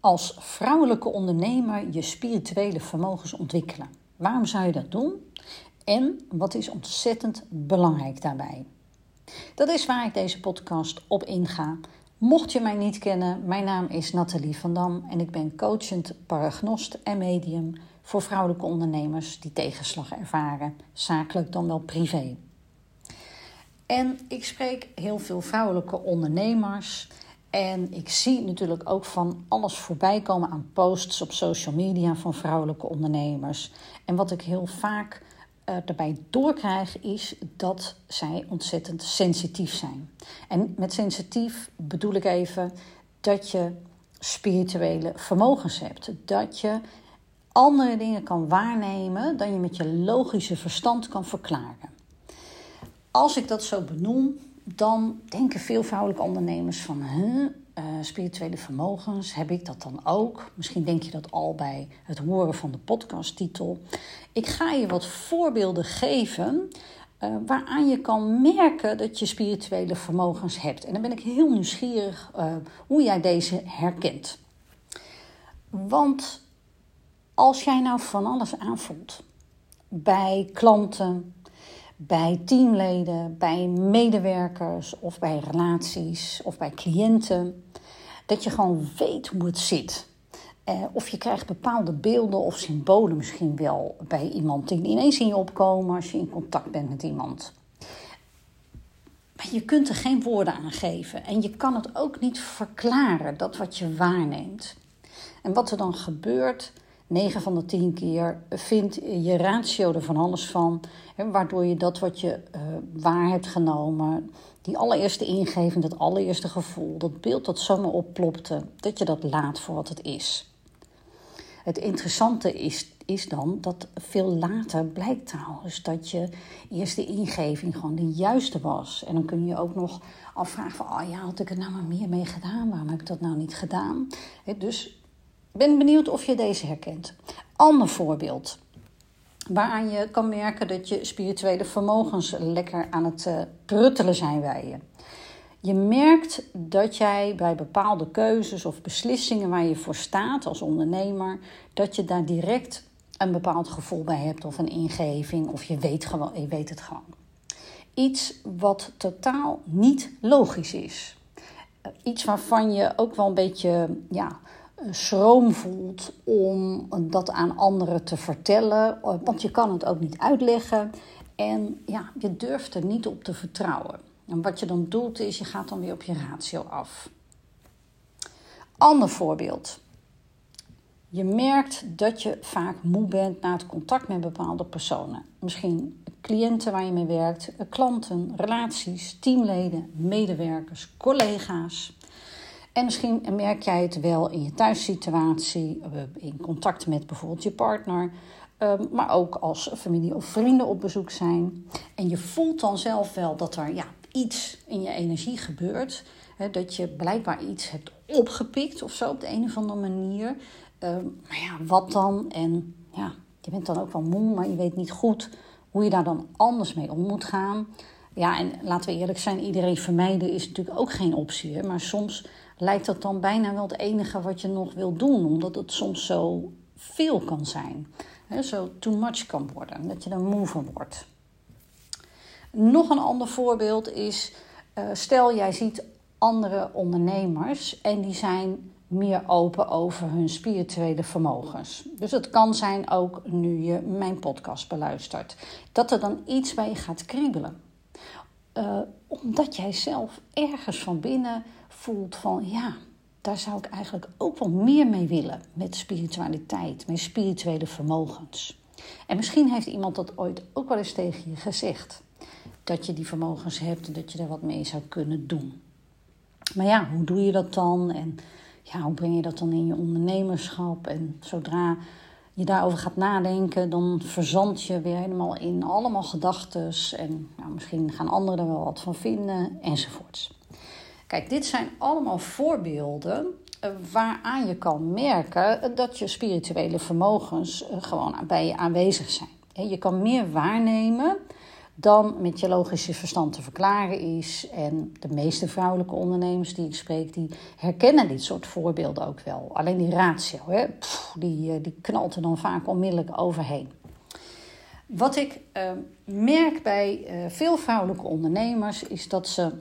als vrouwelijke ondernemer je spirituele vermogens ontwikkelen? Waarom zou je dat doen? En wat is ontzettend belangrijk daarbij? Dat is waar ik deze podcast op inga. Mocht je mij niet kennen, mijn naam is Nathalie van Dam en ik ben coachend paragnost en medium voor vrouwelijke ondernemers die tegenslag ervaren, zakelijk dan wel privé. En ik spreek heel veel vrouwelijke ondernemers en ik zie natuurlijk ook van alles voorbij komen aan posts op social media van vrouwelijke ondernemers. En wat ik heel vaak daarbij doorkrijg is dat zij ontzettend sensitief zijn. En met sensitief bedoel ik even dat je spirituele vermogens hebt. Dat je andere dingen kan waarnemen dan je met je logische verstand kan verklaren. Als ik dat zo benoem, dan denken veel vrouwelijke ondernemers van... Huh, uh, spirituele vermogens, heb ik dat dan ook? Misschien denk je dat al bij het horen van de podcasttitel. Ik ga je wat voorbeelden geven uh, waaraan je kan merken dat je spirituele vermogens hebt. En dan ben ik heel nieuwsgierig uh, hoe jij deze herkent. Want als jij nou van alles aanvoelt bij klanten, bij teamleden, bij medewerkers of bij relaties of bij cliënten. Dat je gewoon weet hoe het zit. Eh, of je krijgt bepaalde beelden of symbolen misschien wel bij iemand die ineens in je opkomen als je in contact bent met iemand. Maar je kunt er geen woorden aan geven en je kan het ook niet verklaren, dat wat je waarneemt. En wat er dan gebeurt, 9 van de 10 keer vindt je ratio er van alles van. Hè, waardoor je dat wat je uh, waar hebt genomen, die allereerste ingeving, dat allereerste gevoel, dat beeld dat zomaar opplopte, dat je dat laat voor wat het is. Het interessante is, is dan dat veel later blijkt trouwens dat je eerste ingeving gewoon de juiste was. En dan kun je ook nog afvragen van, oh ja, had ik er nou maar meer mee gedaan? Waarom heb ik dat nou niet gedaan? dus ben benieuwd of je deze herkent. Ander voorbeeld. Waaraan je kan merken dat je spirituele vermogens lekker aan het uh, pruttelen zijn bij je. Je merkt dat jij bij bepaalde keuzes of beslissingen waar je voor staat als ondernemer, dat je daar direct een bepaald gevoel bij hebt of een ingeving of je weet, gewoon, je weet het gewoon. Iets wat totaal niet logisch is. Iets waarvan je ook wel een beetje ja, schroom voelt om dat aan anderen te vertellen, want je kan het ook niet uitleggen en ja, je durft er niet op te vertrouwen. En wat je dan doet is, je gaat dan weer op je ratio af. Ander voorbeeld. Je merkt dat je vaak moe bent na het contact met bepaalde personen. Misschien cliënten waar je mee werkt, klanten, relaties, teamleden, medewerkers, collega's. En misschien merk jij het wel in je thuissituatie, eh, in contact met bijvoorbeeld je partner, ehm, maar ook als familie of vrienden op bezoek zijn. En je voelt dan zelf wel dat er ja, iets in je energie gebeurt. dat je blijkbaar iets hebt opgepikt of zo op de een of andere manier. Ehm, maar ja, wat dan? En ja, je bent dan ook wel moe, maar je weet niet goed hoe je daar dan anders mee om moet gaan. Ja, en laten we eerlijk zijn, iedereen vermijden is natuurlijk ook geen optie. Maar soms lijkt dat dan bijna wel het enige wat je nog wil doen, omdat het soms zo veel kan zijn. zo too much kan worden, dat je er moe van wordt. Nog een ander voorbeeld is, uh, stel jij ziet andere ondernemers en die zijn meer open over hun spirituele vermogens. Dus het kan zijn ook nu je mijn podcast beluistert, dat er dan iets bij je gaat kriebelen. Uh, omdat jij zelf ergens van binnen voelt van ja, daar zou ik eigenlijk ook wel meer mee willen met spiritualiteit, met spirituele vermogens. En misschien heeft iemand dat ooit ook wel eens tegen je gezegd. Dat je die vermogens hebt en dat je er wat mee zou kunnen doen. Maar ja, hoe doe je dat dan? En ja, hoe breng je dat dan in je ondernemerschap? En zodra je daarover gaat nadenken, dan verzand je weer helemaal in allemaal gedachten. En nou, misschien gaan anderen er wel wat van vinden, enzovoorts. Kijk, dit zijn allemaal voorbeelden eh, waaraan je kan merken dat je spirituele vermogens eh, gewoon bij je aanwezig zijn. Je kan meer waarnemen dan met je logische verstand te verklaren is. En de meeste vrouwelijke ondernemers die ik spreek, die herkennen dit soort voorbeelden ook wel. Alleen die ratio, hè, die, eh, die knalt er dan vaak onmiddellijk overheen. Wat ik uh, merk bij uh, veel vrouwelijke ondernemers is dat ze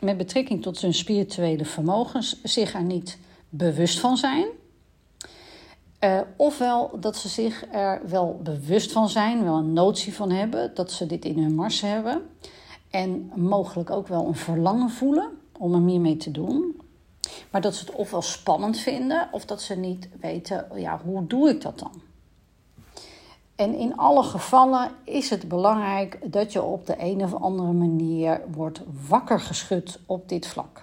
met betrekking tot hun spirituele vermogens zich er niet bewust van zijn. Uh, ofwel dat ze zich er wel bewust van zijn, wel een notie van hebben, dat ze dit in hun mars hebben. En mogelijk ook wel een verlangen voelen om er meer mee te doen. Maar dat ze het ofwel spannend vinden, of dat ze niet weten, ja, hoe doe ik dat dan? En in alle gevallen is het belangrijk dat je op de een of andere manier wordt wakker geschud op dit vlak.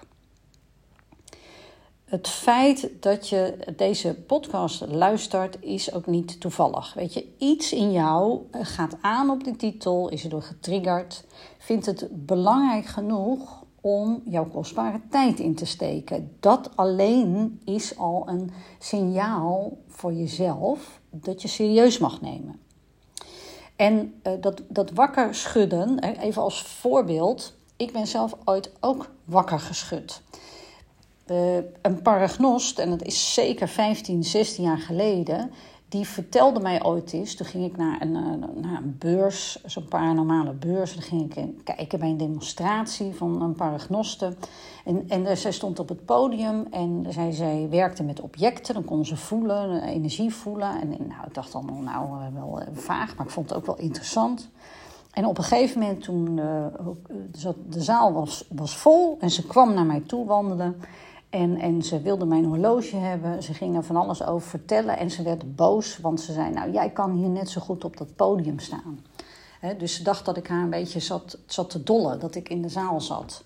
Het feit dat je deze podcast luistert is ook niet toevallig. Weet je, iets in jou gaat aan op de titel, is erdoor getriggerd, vindt het belangrijk genoeg om jouw kostbare tijd in te steken. Dat alleen is al een signaal voor jezelf dat je serieus mag nemen. En uh, dat, dat wakker schudden, even als voorbeeld. Ik ben zelf ooit ook wakker geschud. Uh, een paragnost, en dat is zeker 15, 16 jaar geleden, die vertelde mij ooit eens. Toen ging ik naar een, eh, een beurs, zo'n paranormale beurs. Toen ging ik kijken bij een demonstratie van een paragnoste. En, en zij stond op het podium en zij, zij werkte met objecten. Dan kon ze voelen, energie voelen. En nou, ik dacht dan, nou, eh, wel vaag, maar ik vond het ook wel interessant. En op een gegeven moment, toen de zaal was, was vol en ze kwam naar mij toe wandelen. En, en ze wilde mijn horloge hebben. Ze ging er van alles over vertellen. En ze werd boos, want ze zei: Nou, jij kan hier net zo goed op dat podium staan. dus ze dacht dat ik haar een beetje zat, zat te dollen, dat ik in de zaal zat.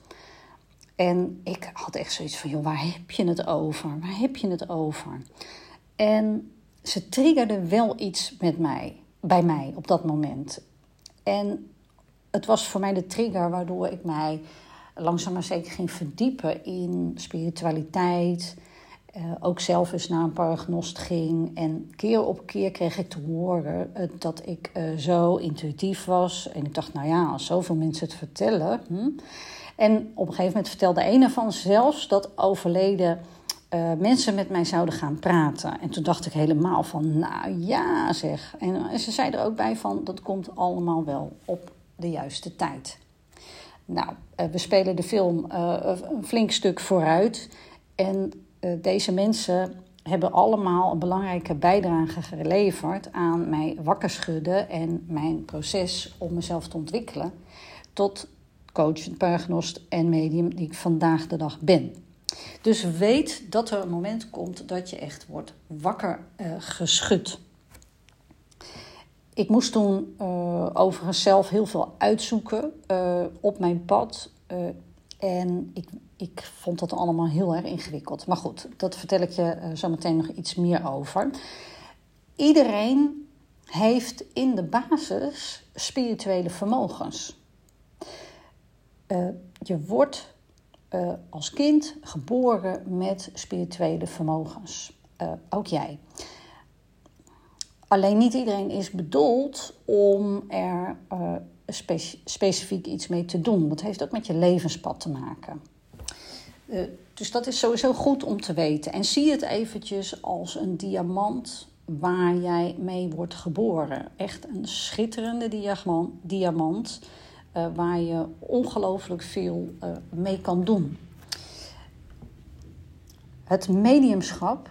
En ik had echt zoiets van: joh, waar heb je het over? Waar heb je het over? En ze triggerde wel iets met mij, bij mij op dat moment. En het was voor mij de trigger waardoor ik mij langzaam maar zeker ging verdiepen in spiritualiteit. Uh, ook zelf eens naar een paragnost ging. En keer op keer kreeg ik te horen uh, dat ik uh, zo intuïtief was. En ik dacht, nou ja, als zoveel mensen het vertellen. Hm? En op een gegeven moment vertelde een ervan zelfs dat overleden mensen met mij zouden gaan praten. En toen dacht ik helemaal van, nou ja zeg. En ze zei er ook bij van, dat komt allemaal wel op de juiste tijd. Nou, eh, we spelen de film eh, een flink stuk vooruit. En eh, deze mensen hebben allemaal een belangrijke bijdrage geleverd aan mij wakker schudden en mijn proces om mezelf te ontwikkelen tot coach, paragnost en medium die ik vandaag de dag ben. Dus weet dat er een moment komt dat je echt wordt wakker geschud. Ik moest toen uh, overigens zelf heel veel uitzoeken uh, op mijn pad. Uh, en ik, ik vond dat allemaal heel erg ingewikkeld. Maar goed, dat vertel ik je zo meteen nog iets meer over. Iedereen heeft in de basis spirituele vermogens. je wordt als kind geboren met spirituele vermogens. ook jij. Alleen niet iedereen is bedoeld om er uh, specifiek iets mee te doen. Dat heeft ook met je levenspad te maken. Uh, dus dat is sowieso goed om te weten. En zie het eventjes als een diamant waar jij mee wordt geboren. Echt een schitterende diamant, diamant uh, waar je ongelooflijk veel mee kan doen. Het mediumschap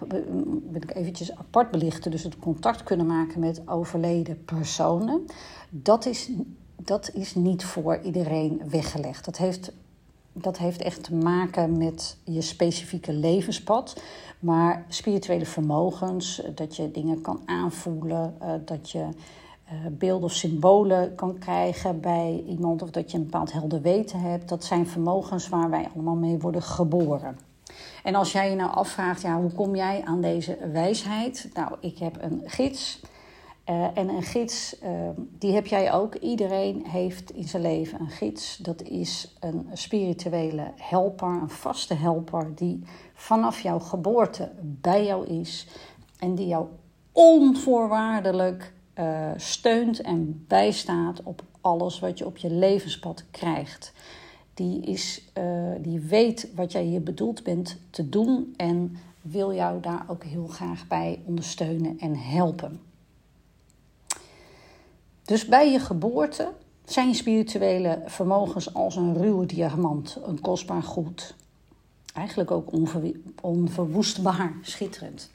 wil ik eventjes apart belichten, dus het contact kunnen maken met overleden personen. Dat is, dat is niet voor iedereen weggelegd. Dat heeft, dat heeft echt te maken met je specifieke levenspad. Maar spirituele vermogens, dat je dingen kan aanvoelen, eh, dat je uh, beelden of symbolen kan krijgen bij iemand of dat je een bepaald helder weten hebt, dat zijn vermogens waar wij allemaal mee worden geboren. En als jij je nou afvraagt, ja, hoe kom jij aan deze wijsheid? Nou, ik heb een gids. Uh, en een gids, uh, die heb jij ook. Iedereen heeft in zijn leven een gids. Dat is een spirituele helper, een vaste helper, die vanaf jouw geboorte bij jou is. En die jou onvoorwaardelijk uh, steunt en bijstaat op alles wat je op je levenspad krijgt. Die, is, uh, die weet wat jij hier bedoeld bent te doen en wil jou daar ook heel graag bij ondersteunen en helpen. Dus bij je geboorte zijn spirituele vermogens als een ruwe diamant, een kostbaar goed. Eigenlijk ook onver, onverwoestbaar, schitterend.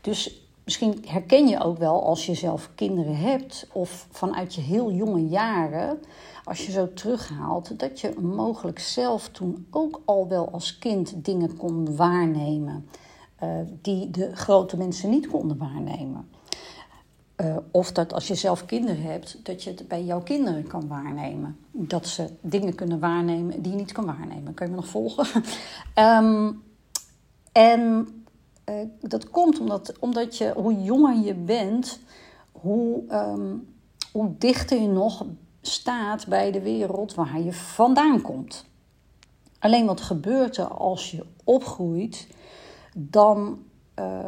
Dus misschien herken je ook wel als je zelf kinderen hebt of vanuit je heel jonge jaren, als je zo terughaalt, dat je mogelijk zelf toen ook al wel als kind dingen kon waarnemen uh, die de grote mensen niet konden waarnemen. Uh, of dat als je zelf kinderen hebt, dat je het bij jouw kinderen kan waarnemen. Dat ze dingen kunnen waarnemen die je niet kan waarnemen. Kun je me nog volgen? um, en uh, dat komt omdat, omdat je, hoe jonger je bent, hoe, um, hoe dichter je nog staat bij de wereld waar je vandaan komt. Alleen wat gebeurt er als je opgroeit, dan uh,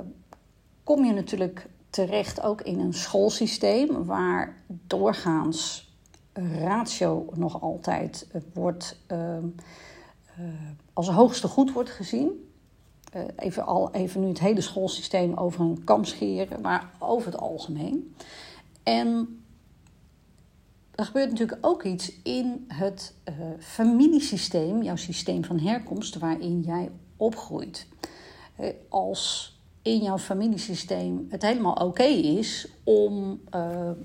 kom je natuurlijk terecht ook in een schoolsysteem waar doorgaans ratio nog altijd wordt uh, uh, als hoogste goed wordt gezien. Uh, even, al, even nu het hele schoolsysteem over een kam scheren, maar over het algemeen. En er gebeurt natuurlijk ook iets in het uh, familiesysteem, jouw systeem van herkomst, waarin jij opgroeit. Uh, als in jouw familiesysteem het helemaal oké is om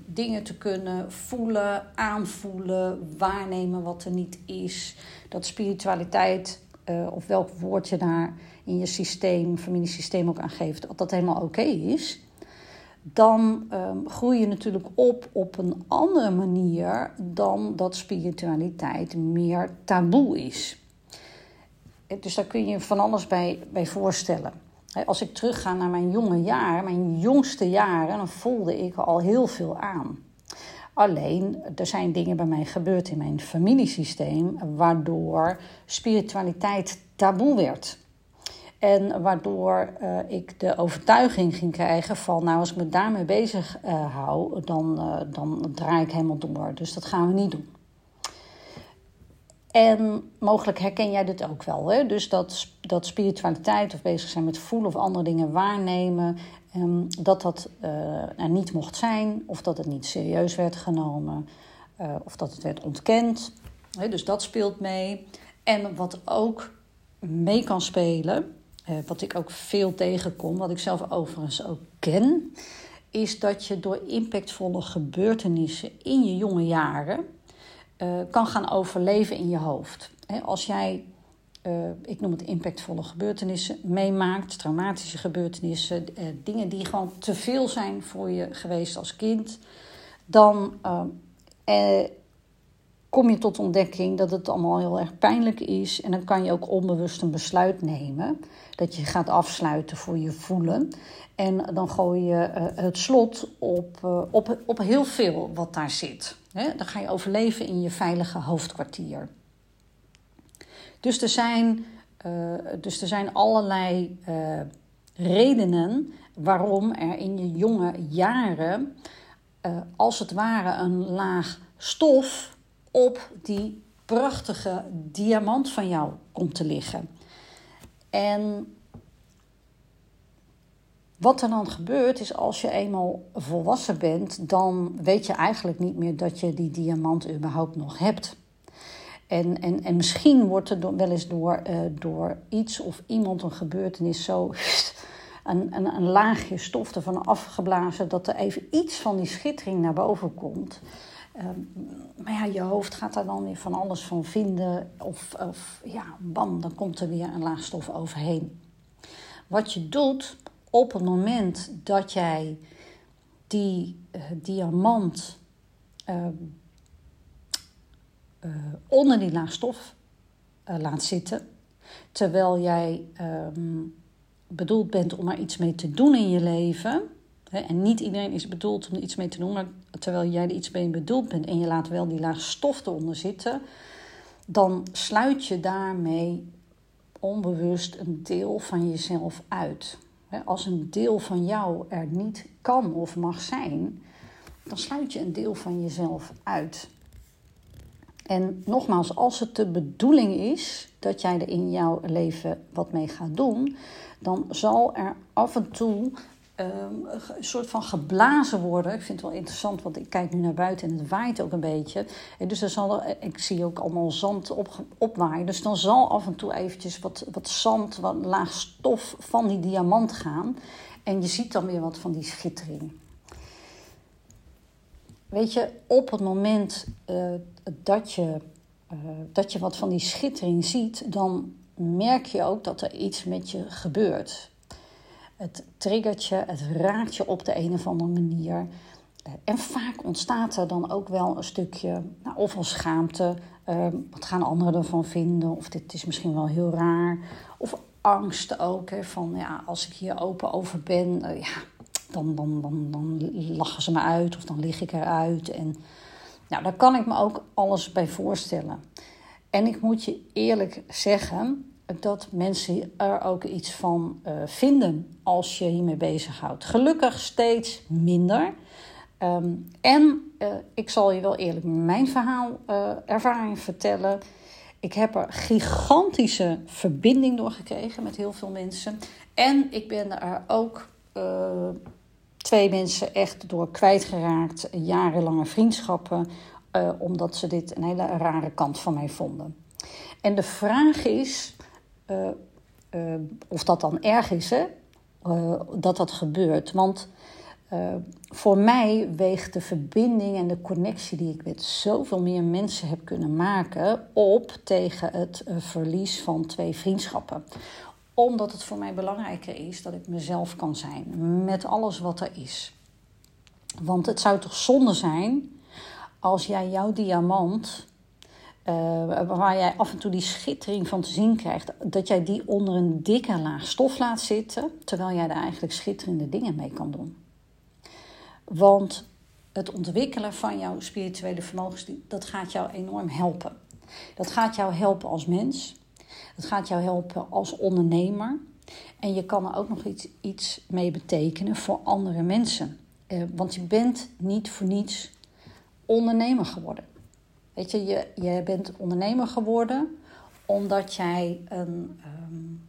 dingen te kunnen voelen, aanvoelen, waarnemen wat er niet is. Dat spiritualiteit, uh, of welk woord je daar in je systeem, familiesysteem ook aan geeft, dat dat helemaal oké is. Dan um, groei je natuurlijk op op een andere manier dan dat spiritualiteit meer taboe is. Dus daar kun je van alles bij, bij voorstellen. Als ik terugga naar mijn jonge jaar, mijn jongste jaren, dan voelde ik al heel veel aan. Alleen, er zijn dingen bij mij gebeurd in mijn familiesysteem waardoor spiritualiteit taboe werd. En waardoor uh, ik de overtuiging ging krijgen van, nou als ik me daarmee bezig uh, hou, dan, uh, dan draai ik helemaal door. Dus dat gaan we niet doen. En mogelijk herken jij dit ook wel. Hè? Dus dat, dat spiritualiteit of bezig zijn met voelen of andere dingen waarnemen, um, dat dat uh, er niet mocht zijn, of dat het niet serieus werd genomen, uh, of dat het werd ontkend. Dus dat speelt mee. En wat ook mee kan spelen, uh, wat ik ook veel tegenkom, wat ik zelf overigens ook ken, is dat je door impactvolle gebeurtenissen in je jonge jaren kan gaan overleven in je hoofd. als jij, uh, ik noem het impactvolle gebeurtenissen, meemaakt, traumatische gebeurtenissen, uh, dingen die gewoon te veel zijn voor je geweest als kind, dan kom je tot ontdekking dat het allemaal heel erg pijnlijk is. En dan kan je ook onbewust een besluit nemen dat je gaat afsluiten voor je voelen. En dan gooi je het slot op, op, op heel veel wat daar zit. Dan ga je overleven in je veilige hoofdkwartier. Dus er zijn, uh, dus er zijn allerlei uh, redenen waarom er in je jonge jaren, uh, als het ware, een laag stof op die prachtige diamant van jou komt te liggen. En wat er dan gebeurt is als je eenmaal volwassen bent, dan weet je eigenlijk niet meer dat je die diamant überhaupt nog hebt. En, en, en misschien wordt er wel eens door, uh, door iets of iemand een gebeurtenis zo een, een, een laagje stof ervan afgeblazen dat er even iets van die schittering naar boven komt. Uh, maar ja, je hoofd gaat daar dan weer van alles van vinden. Of, of ja, bam, dan komt er weer een laag stof overheen. Wat je doet op het moment dat jij die uh, diamant uh, onder die laag stof laat zitten, terwijl jij um, bedoeld bent om er iets mee te doen in je leven. Hè, en niet iedereen is bedoeld om er iets mee te doen, maar terwijl jij er iets mee bedoeld bent en je laat wel die laag stof eronder zitten, dan sluit je daarmee onbewust een deel van jezelf uit. Als een deel van jou er niet kan of mag zijn, dan sluit je een deel van jezelf uit. En nogmaals, als het de bedoeling is dat jij er in jouw leven wat mee gaat doen, dan zal er af en toe Ehm, een soort van geblazen worden. Ik vind het wel interessant, want ik kijk nu naar buiten en het waait ook een beetje. En dus er zal, ik zie ook allemaal zand op, opwaaien. Dus dan zal af en toe eventjes wat, wat zand, wat laag stof van die diamant gaan. En je ziet dan weer wat van die schittering. Weet je, op het moment uh, dat, je, uh, dat je wat van die schittering ziet, dan merk je ook dat er iets met je gebeurt. Het triggert je, het raakt je op de een of andere manier. Eh, en vaak ontstaat er dan ook wel een stukje, nou, of schaamte, wat gaan anderen ervan vinden, of dit is misschien wel heel raar, of angst ook, hè, van ja, als ik hier open over ben, ja, dan, dan, dan, dan lachen ze me uit of dan lig ik eruit. En nou, daar kan ik me ook alles bij voorstellen. En ik moet je eerlijk zeggen, dat mensen er ook iets van uh, vinden als je hiermee bezighoudt. Gelukkig steeds minder. Um, en uh, ik zal je wel eerlijk mijn verhaal, uh, ervaring vertellen. Ik heb er gigantische verbinding door gekregen met heel veel mensen. En ik ben er ook twee mensen echt door kwijtgeraakt. Jarenlange vriendschappen. omdat ze dit een hele rare kant van mij vonden. En de vraag is uh, uh, of dat dan erg is, hè? Dat dat gebeurt. Want voor mij weegt de verbinding en de connectie die ik met zoveel meer mensen heb kunnen maken op tegen het verlies van twee vriendschappen. Omdat het voor mij belangrijker is dat ik mezelf kan zijn met alles wat er is. Want het zou toch zonde zijn als jij jouw diamant uh, waar jij af en toe die schittering van te zien krijgt, dat jij die onder een dikke laag stof laat zitten, terwijl jij daar eigenlijk schitterende dingen mee kan doen. Want het ontwikkelen van jouw spirituele vermogens, dat gaat jou enorm helpen. Dat gaat jou helpen als mens. Dat gaat jou helpen als ondernemer. En je kan er ook nog iets, iets mee betekenen voor andere mensen. Uh, want je bent niet voor niets ondernemer geworden. Weet je, je, je bent ondernemer geworden omdat jij een, um,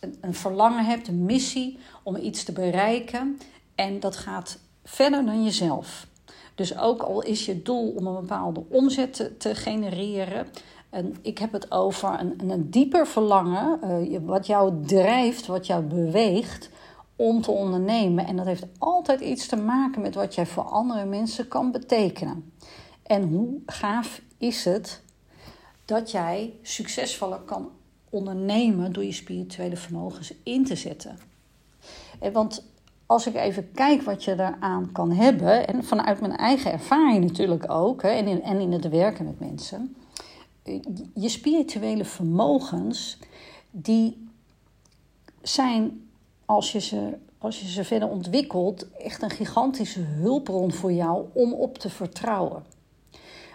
een, een, verlangen hebt, een missie om iets te bereiken. En dat gaat verder dan jezelf. Dus ook al is je doel om een bepaalde omzet te genereren. En ik heb het over een, een dieper verlangen, uh, wat jou drijft, wat jou beweegt om te ondernemen. En dat heeft altijd iets te maken met wat jij voor andere mensen kan betekenen. En hoe gaaf is het dat jij succesvoller kan ondernemen door je spirituele vermogens in te zetten. Want als ik even kijk wat je daaraan kan hebben, en vanuit mijn eigen ervaring natuurlijk ook, en in, en in het werken met mensen, je spirituele vermogens, die zijn, als je ze, als je ze verder ontwikkelt, echt een gigantische hulpbron voor jou om op te vertrouwen.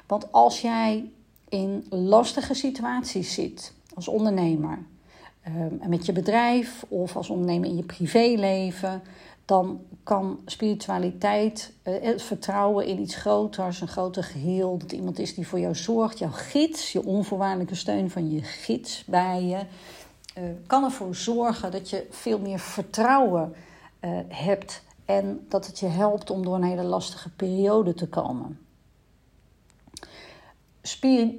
Want als jij in lastige situaties zit als ondernemer, ehm, met je bedrijf of als ondernemer in je privéleven, dan kan spiritualiteit, eh, het vertrouwen in iets groters, een groter geheel, dat iemand is die voor jou zorgt, jouw gids, je onvoorwaardelijke steun van je gids bij je, uh, kan ervoor zorgen dat je veel meer vertrouwen uh, hebt en dat het je helpt om door een hele lastige periode te komen.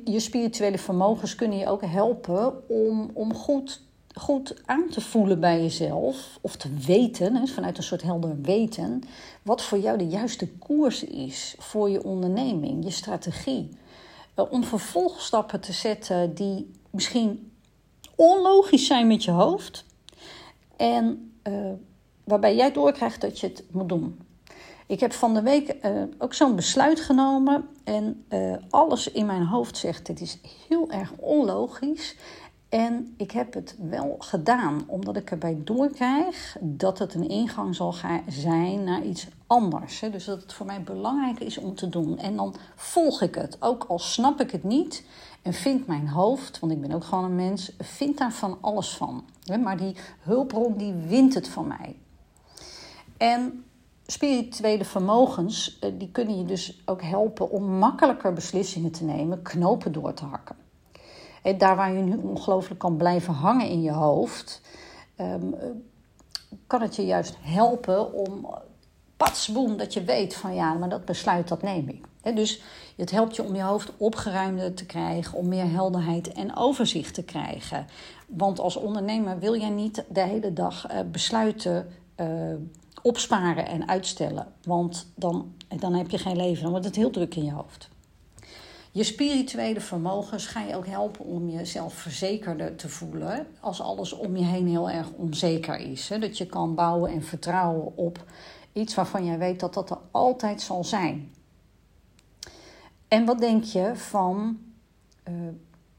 Je spirituele vermogens kunnen je ook helpen om, om goed, goed aan te voelen bij jezelf. Of te weten, vanuit een soort helder weten, wat voor jou de juiste koers is voor je onderneming, je strategie. Eh, om vervolgstappen te zetten die misschien onlogisch zijn met je hoofd. En uh, waarbij jij doorkrijgt dat je het moet doen. Ik heb van de week uh, ook zo'n besluit genomen. En alles in mijn hoofd zegt: dit is heel erg onlogisch. En ik heb het wel gedaan, omdat ik erbij doorkrijg dat het een ingang zal zijn naar iets anders. Dus dat het voor mij belangrijk is om te doen. En dan volg ik het, ook al snap ik het niet. En vindt mijn hoofd, want ik ben ook gewoon een mens, vindt daar van alles van. Maar die hulpbron die wint het van mij. En spirituele vermogens, eh, die kunnen je dus ook helpen om makkelijker beslissingen te nemen, knopen door te hakken. Daar waar je nu ongelooflijk kan blijven hangen in je hoofd, ehm, kan het je juist helpen om patsboom, dat je weet van ja, maar dat besluit dat neem ik. dus het helpt je om je hoofd opgeruimder te krijgen, om meer helderheid en overzicht te krijgen. Want als ondernemer wil jij niet de hele dag uh, besluiten uh, opsparen en uitstellen. Want dan, dan heb je geen leven, dan wordt het heel druk in je hoofd. Je spirituele vermogens gaan je ook helpen om jezelf verzekerder te voelen als alles om je heen heel erg onzeker is. Dat je kan bouwen en vertrouwen op iets waarvan jij weet dat dat er altijd zal zijn. En wat denk je van uh,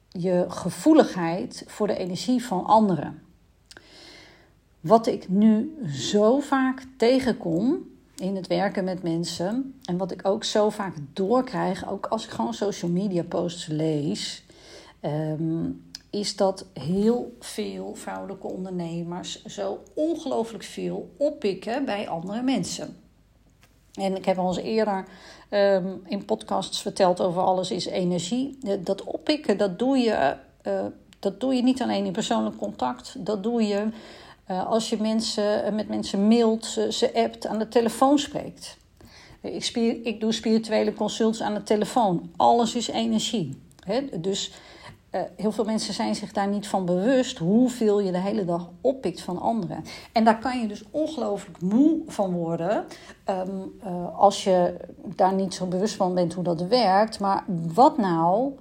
je gevoeligheid voor de energie van anderen? Wat ik nu zo vaak tegenkom in het werken met mensen en wat ik ook zo vaak doorkrijg, ook als ik gewoon social media posts lees, um, is dat heel veel vrouwelijke ondernemers zo ongelooflijk veel oppikken bij andere mensen. En ik heb al eens eerder um, in podcasts verteld over alles is energie. Dat oppikken, dat doe je, uh, dat doe je niet alleen in persoonlijk contact. Dat doe je uh, als je mensen, met mensen mailt, ze, ze appt, aan de telefoon spreekt. Ik, spier, ik doe spirituele consults aan de telefoon. Alles is energie. Dus heel veel mensen zijn zich daar niet van bewust hoeveel je de hele dag oppikt van anderen. En daar kan je dus ongelooflijk moe van worden uh, als je daar niet zo bewust van bent hoe dat werkt. Maar wat nou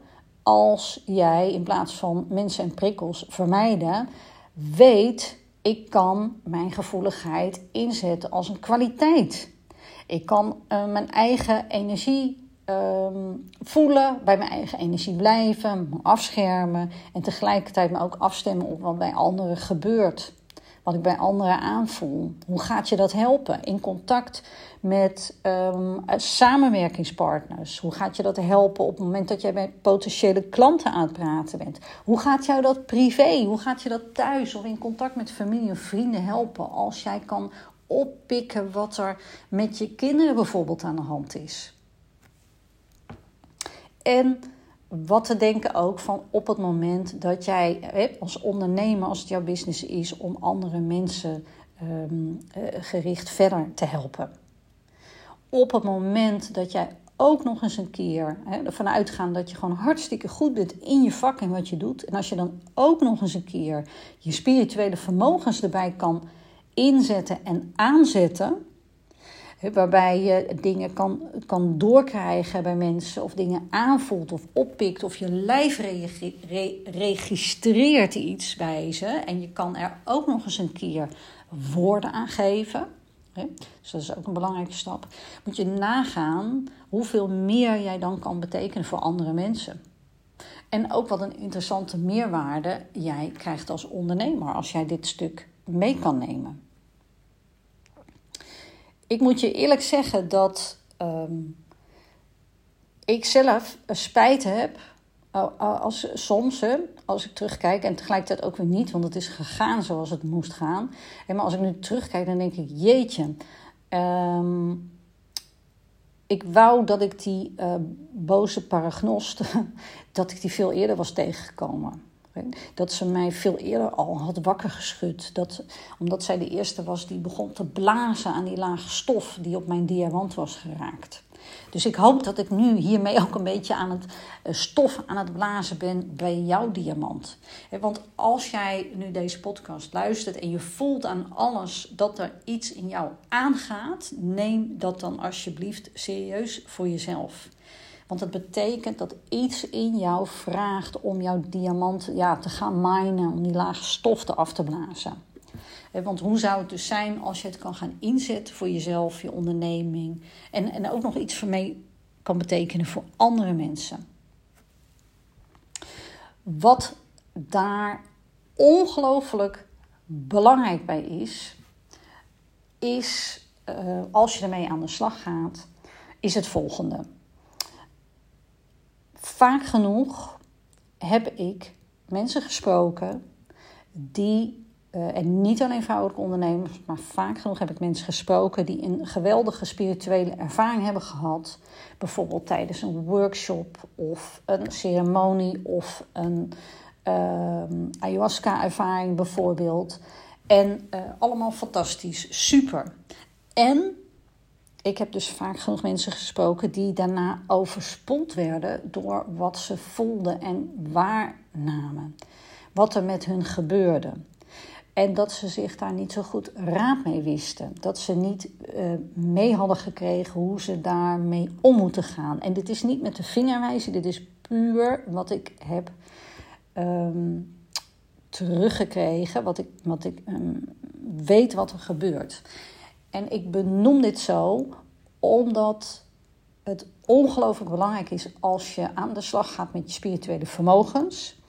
als jij in plaats van mensen en prikkels vermijden, weet ik kan mijn gevoeligheid inzetten als een kwaliteit. Ik kan uh, mijn eigen energie um, voelen, bij mijn eigen energie blijven, me afschermen en tegelijkertijd me ook afstemmen op wat bij anderen gebeurt. Wat ik bij anderen aanvoel. Hoe gaat je dat helpen? In contact met um, samenwerkingspartners. Hoe gaat je dat helpen op het moment dat jij met potentiële klanten aan het praten bent? Hoe gaat jou dat privé? Hoe gaat je dat thuis of in contact met familie of vrienden helpen als jij kan oppikken wat er met je kinderen bijvoorbeeld aan de hand is? En wat te denken ook van op het moment dat jij als ondernemer, als het jouw business is, om andere mensen um, gericht verder te helpen. Op het moment dat jij ook nog eens een keer ervan uitgaan dat je gewoon hartstikke goed bent in je vak en wat je doet. En als je dan ook nog eens een keer je spirituele vermogens erbij kan inzetten en aanzetten, waarbij je dingen kan, kan doorkrijgen bij mensen, of dingen aanvoelt of oppikt, of je lijf registreert iets bij ze. En je kan er ook nog eens een keer woorden aan geven. Dus dat is ook een belangrijke stap. Moet je nagaan hoeveel meer jij dan kan betekenen voor andere mensen. En ook wat een interessante meerwaarde jij krijgt als ondernemer als jij dit stuk mee kan nemen ik moet je eerlijk zeggen dat um, ik zelf spijt heb. Als, soms, als ik terugkijk, en tegelijkertijd ook weer niet, want het is gegaan zoals het moest gaan. Maar als ik nu terugkijk, dan denk ik: jeetje, um, ik wou dat ik die uh, boze paragnost, dat ik die veel eerder was tegengekomen. Dat ze mij veel eerder al had wakker geschud. Dat, omdat zij de eerste was die begon te blazen aan die lage stof die op mijn diamant was geraakt. Dus ik hoop dat ik nu hiermee ook een beetje aan het eh, stof aan het blazen ben bij jouw diamant. Want als jij nu deze podcast luistert en je voelt aan alles dat er iets in jou aangaat, neem dat dan alsjeblieft serieus voor jezelf. Want het betekent dat iets in jou vraagt om jouw diamant ja, te gaan minen, om die lage stof eraf te blazen. Want hoe zou het dus zijn als je het kan gaan inzetten voor jezelf, je onderneming en, en ook nog iets voor mee kan betekenen voor andere mensen? Wat daar ongelooflijk belangrijk bij is, is uh, als je ermee aan de slag gaat, is het volgende vaak genoeg heb ik mensen gesproken die eh, en niet alleen vrouwelijke ondernemers, maar vaak genoeg heb ik mensen gesproken die een geweldige spirituele ervaring hebben gehad. Bijvoorbeeld tijdens een workshop of een ceremonie of een ehm, ayahuasca-ervaring bijvoorbeeld. En uh, allemaal fantastisch, super. En ik heb dus vaak genoeg mensen gesproken die daarna overspoeld werden door wat ze voelden en waarnamen. Wat er met hun gebeurde. En dat ze zich daar niet zo goed raad mee wisten. Dat ze niet uh, mee hadden gekregen hoe ze daarmee om moeten gaan. En dit is niet met de vingerwijzen, dit is puur wat ik heb um, teruggekregen. Wat ik, wat ik um, weet wat er gebeurt. En ik benoem dit zo omdat het ongelooflijk belangrijk is als je aan de slag gaat met je spirituele vermogens.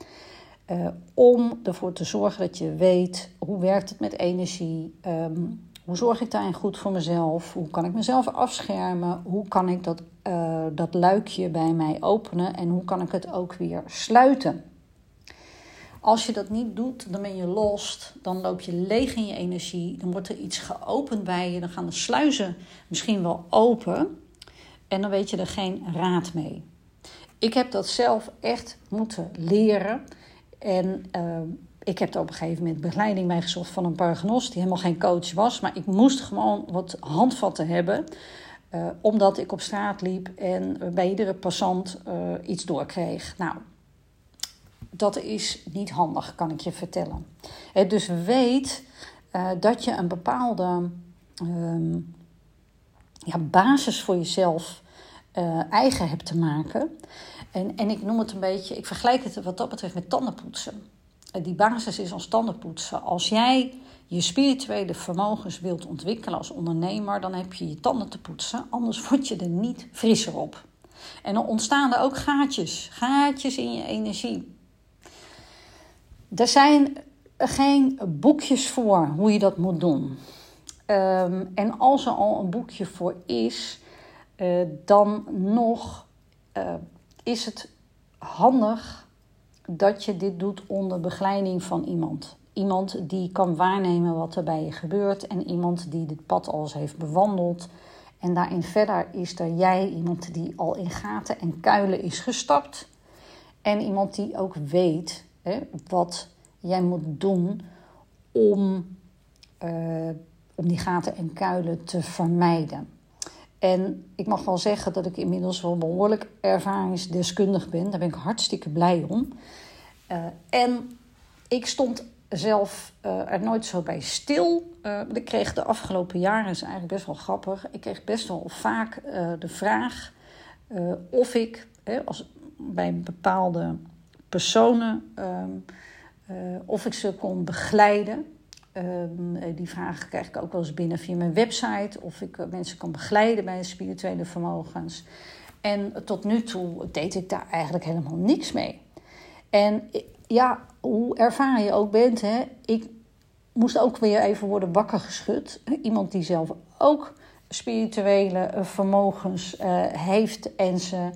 Uh, om ervoor te zorgen dat je weet hoe werkt het met energie. Um, hoe zorg ik daarin goed voor mezelf? Hoe kan ik mezelf afschermen? Hoe kan ik dat, uh, dat luikje bij mij openen? En hoe kan ik het ook weer sluiten? Als je dat niet doet, dan ben je lost. Dan loop je leeg in je energie. Dan wordt er iets geopend bij je. Dan gaan de sluizen misschien wel open. En dan weet je er geen raad mee. Ik heb dat zelf echt moeten leren. En uh, ik heb er op een gegeven moment begeleiding bij gezocht van een paragnost die helemaal geen coach was. Maar ik moest gewoon wat handvatten hebben. Uh, omdat ik op straat liep en bij iedere passant iets doorkreeg. Nou, dat is niet handig, kan ik je vertellen. dus weet uh, dat je een bepaalde um, ja, basis voor jezelf uh, eigen hebt te maken. En, en ik noem het een beetje, ik vergelijk het wat dat betreft met tandenpoetsen. Uh, die basis is als tandenpoetsen. Als jij je spirituele vermogens wilt ontwikkelen als ondernemer, dan heb je je tanden te poetsen, anders word je er niet frisser op. En dan ontstaan er ook gaatjes, gaatjes in je energie. Er zijn geen boekjes voor hoe je dat moet doen. Um, en als er al een boekje voor is, uh, dan nog uh, is het handig dat je dit doet onder begeleiding van iemand. Iemand die kan waarnemen wat er bij je gebeurt en iemand die dit pad al eens heeft bewandeld. En daarin verder is er jij, iemand die al in gaten en kuilen is gestapt. En iemand die ook weet hè, wat jij moet doen om, uh, om die gaten en kuilen te vermijden. En ik mag wel zeggen dat ik inmiddels wel behoorlijk ervaringsdeskundig ben. Daar ben ik hartstikke blij om. Uh, en ik stond zelf uh, er nooit zo bij stil. Ik kreeg de afgelopen jaren, is eigenlijk best wel grappig. Ik kreeg best wel vaak de vraag of ik als, bij bepaalde personen ehm, uh, of ik ze kon begeleiden. Uh, die vraag krijg ik ook wel eens binnen via mijn website. Of ik uh, mensen kan begeleiden bij spirituele vermogens. En tot nu toe deed ik daar eigenlijk helemaal niks mee. En ja, hoe ervaren je ook bent, hè, ik moest ook weer even worden wakker geschud. Iemand die zelf ook spirituele vermogens heeft en ze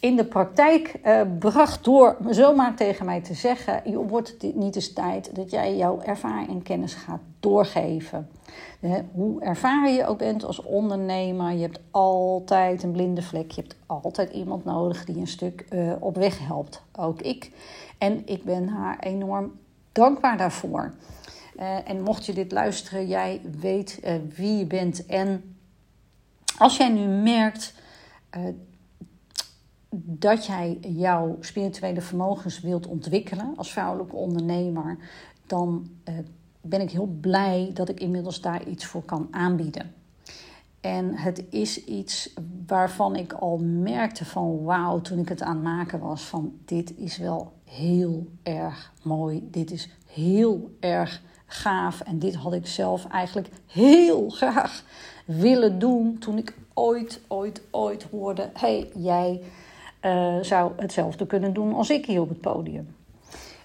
in de praktijk uh, bracht door zomaar tegen mij te zeggen: je wordt het niet eens tijd dat jij jouw ervaring en kennis gaat doorgeven. hoe ervaren je ook bent als ondernemer, je hebt altijd een blinde vlek. Je hebt altijd iemand nodig die een stuk uh, op weg helpt. Ook ik. En ik ben haar enorm dankbaar daarvoor. Uh, en mocht je dit luisteren, jij weet wie je bent. En als jij nu merkt dat jij jouw spirituele vermogens wilt ontwikkelen als vrouwelijke ondernemer, dan uh, ben ik heel blij dat ik inmiddels daar iets voor kan aanbieden. En het is iets waarvan ik al merkte van wauw, toen ik het aan het maken was, van dit is wel heel erg mooi, dit is heel erg gaaf en dit had ik zelf eigenlijk heel graag willen doen toen ik ooit, ooit, ooit hoorde, hey jij uh, zou hetzelfde kunnen doen als ik hier op het podium.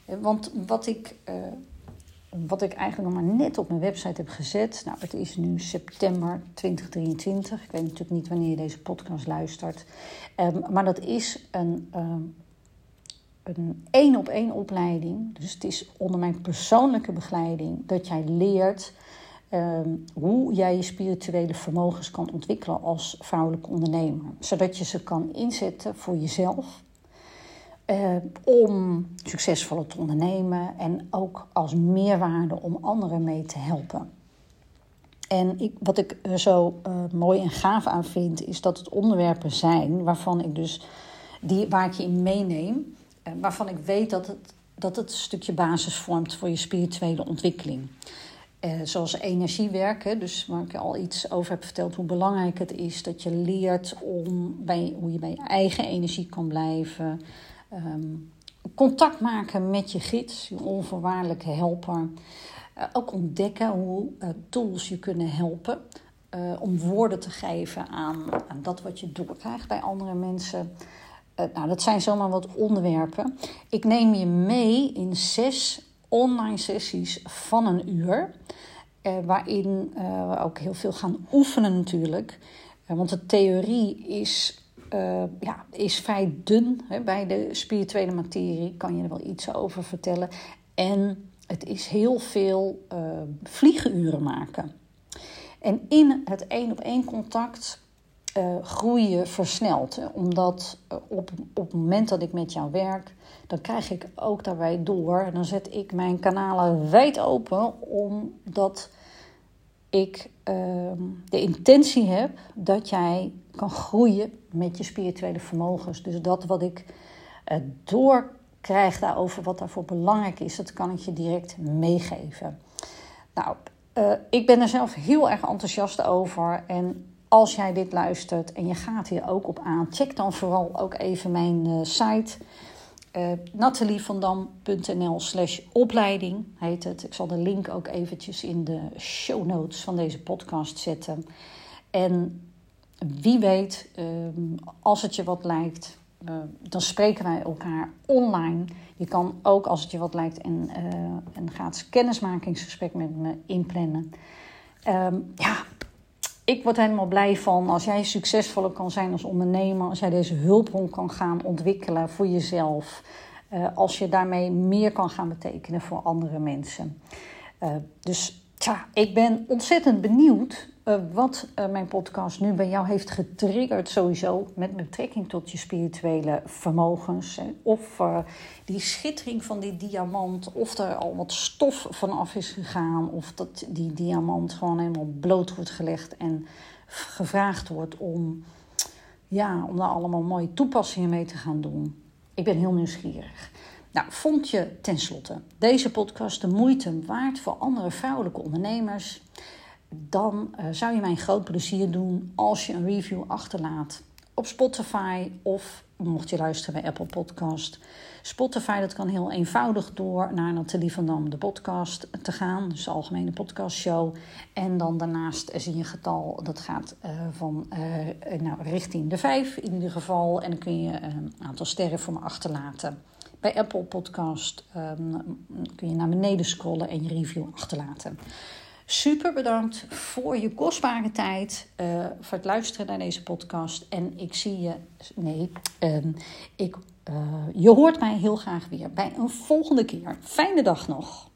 Eh, want wat ik, uh, wat ik eigenlijk nog maar net op mijn website heb gezet, nou het is nu september 2023, ik weet natuurlijk niet wanneer je deze podcast luistert, um, maar dat is een, um, een één op één opleiding. Dus het is onder mijn persoonlijke begeleiding dat jij leert ehm, hoe jij je spirituele vermogens kan ontwikkelen als vrouwelijke ondernemer. Zodat je ze kan inzetten voor jezelf. Uh, om succesvoller te ondernemen en ook als meerwaarde om anderen mee te helpen. En ik, wat ik er zo uh, mooi en gaaf aan vind, is dat het onderwerpen zijn waarvan ik dus die, waar ik je in meeneem, uh, waarvan ik weet dat het, dat het een stukje basis vormt voor je spirituele ontwikkeling. Uh, zoals energiewerken, dus waar ik al iets over heb verteld, hoe belangrijk het is dat je leert om bij, hoe je bij je eigen energie kan blijven. Um, contact maken met je gids, je onvoorwaardelijke helper. Uh, ook ontdekken hoe uh, tools je kunnen helpen uh, om woorden te geven aan, aan, dat wat je doorkrijgt bij andere mensen. nou, dat zijn zomaar wat onderwerpen. Ik neem je mee in zes online sessies van een uur. waarin we ook heel veel gaan oefenen natuurlijk. want de theorie is uh, ja, is vrij dun. Hè. Bij de spirituele materie kan je er wel iets over vertellen. En het is heel veel uh, vliegenuren maken. En in het één op één contact groei je versneld. Hè? Omdat op, op het moment dat ik met jou werk, dan krijg ik ook daarbij door. En dan zet ik mijn kanalen wijd open, omdat ik ehm, de intentie heb dat jij kan groeien met je spirituele vermogens. Dus dat wat ik uh, doorkrijg daarover, wat daarvoor belangrijk is, dat kan ik je direct meegeven. Nou, ik ben er zelf heel erg enthousiast over. En als jij dit luistert en je gaat hier ook op aan, check dan vooral ook even mijn uh, site. Uh, natalievandam.nl slash opleiding heet het. Ik zal de link ook eventjes in de show notes van deze podcast zetten. En wie weet, ehm, als het je wat lijkt, uh, dan spreken wij elkaar online. Je kan ook, als het je wat lijkt, een, een gratis kennismakingsgesprek met me inplannen. Um, ja, ik word helemaal blij van als jij succesvoller kan zijn als ondernemer, als jij deze hulpbron kan gaan ontwikkelen voor jezelf, uh, als je daarmee meer kan gaan betekenen voor andere mensen. dus Ik ben ontzettend benieuwd uh, wat uh, mijn podcast nu bij jou heeft getriggerd, sowieso met betrekking tot je spirituele vermogens. Of uh, die schittering van die diamant, of er al wat stof vanaf is gegaan, of dat die diamant gewoon helemaal bloot wordt gelegd en gevraagd wordt om, ja, om daar allemaal mooie toepassingen mee te gaan doen. Ik ben heel nieuwsgierig. Nou, vond je tenslotte deze podcast de moeite waard voor andere vrouwelijke ondernemers? Dan uh, zou je mij een groot plezier doen als je een review achterlaat op Spotify of mocht je luisteren bij Apple Podcast. Spotify, dat kan heel eenvoudig door naar Nathalie van Dam, de podcast, te gaan. Dus de algemene podcastshow. En dan daarnaast zie je een getal, dat gaat uh, van uh, nou, richting de vijf in ieder geval. En dan kun je een aantal sterren voor me achterlaten. Bij Apple Podcast um, kun je naar beneden scrollen en je review achterlaten. Super bedankt voor je kostbare tijd, uh, voor het luisteren naar deze podcast. En ik zie je, nee, um, ik, uh, je hoort mij heel graag weer bij een volgende keer. Fijne dag nog.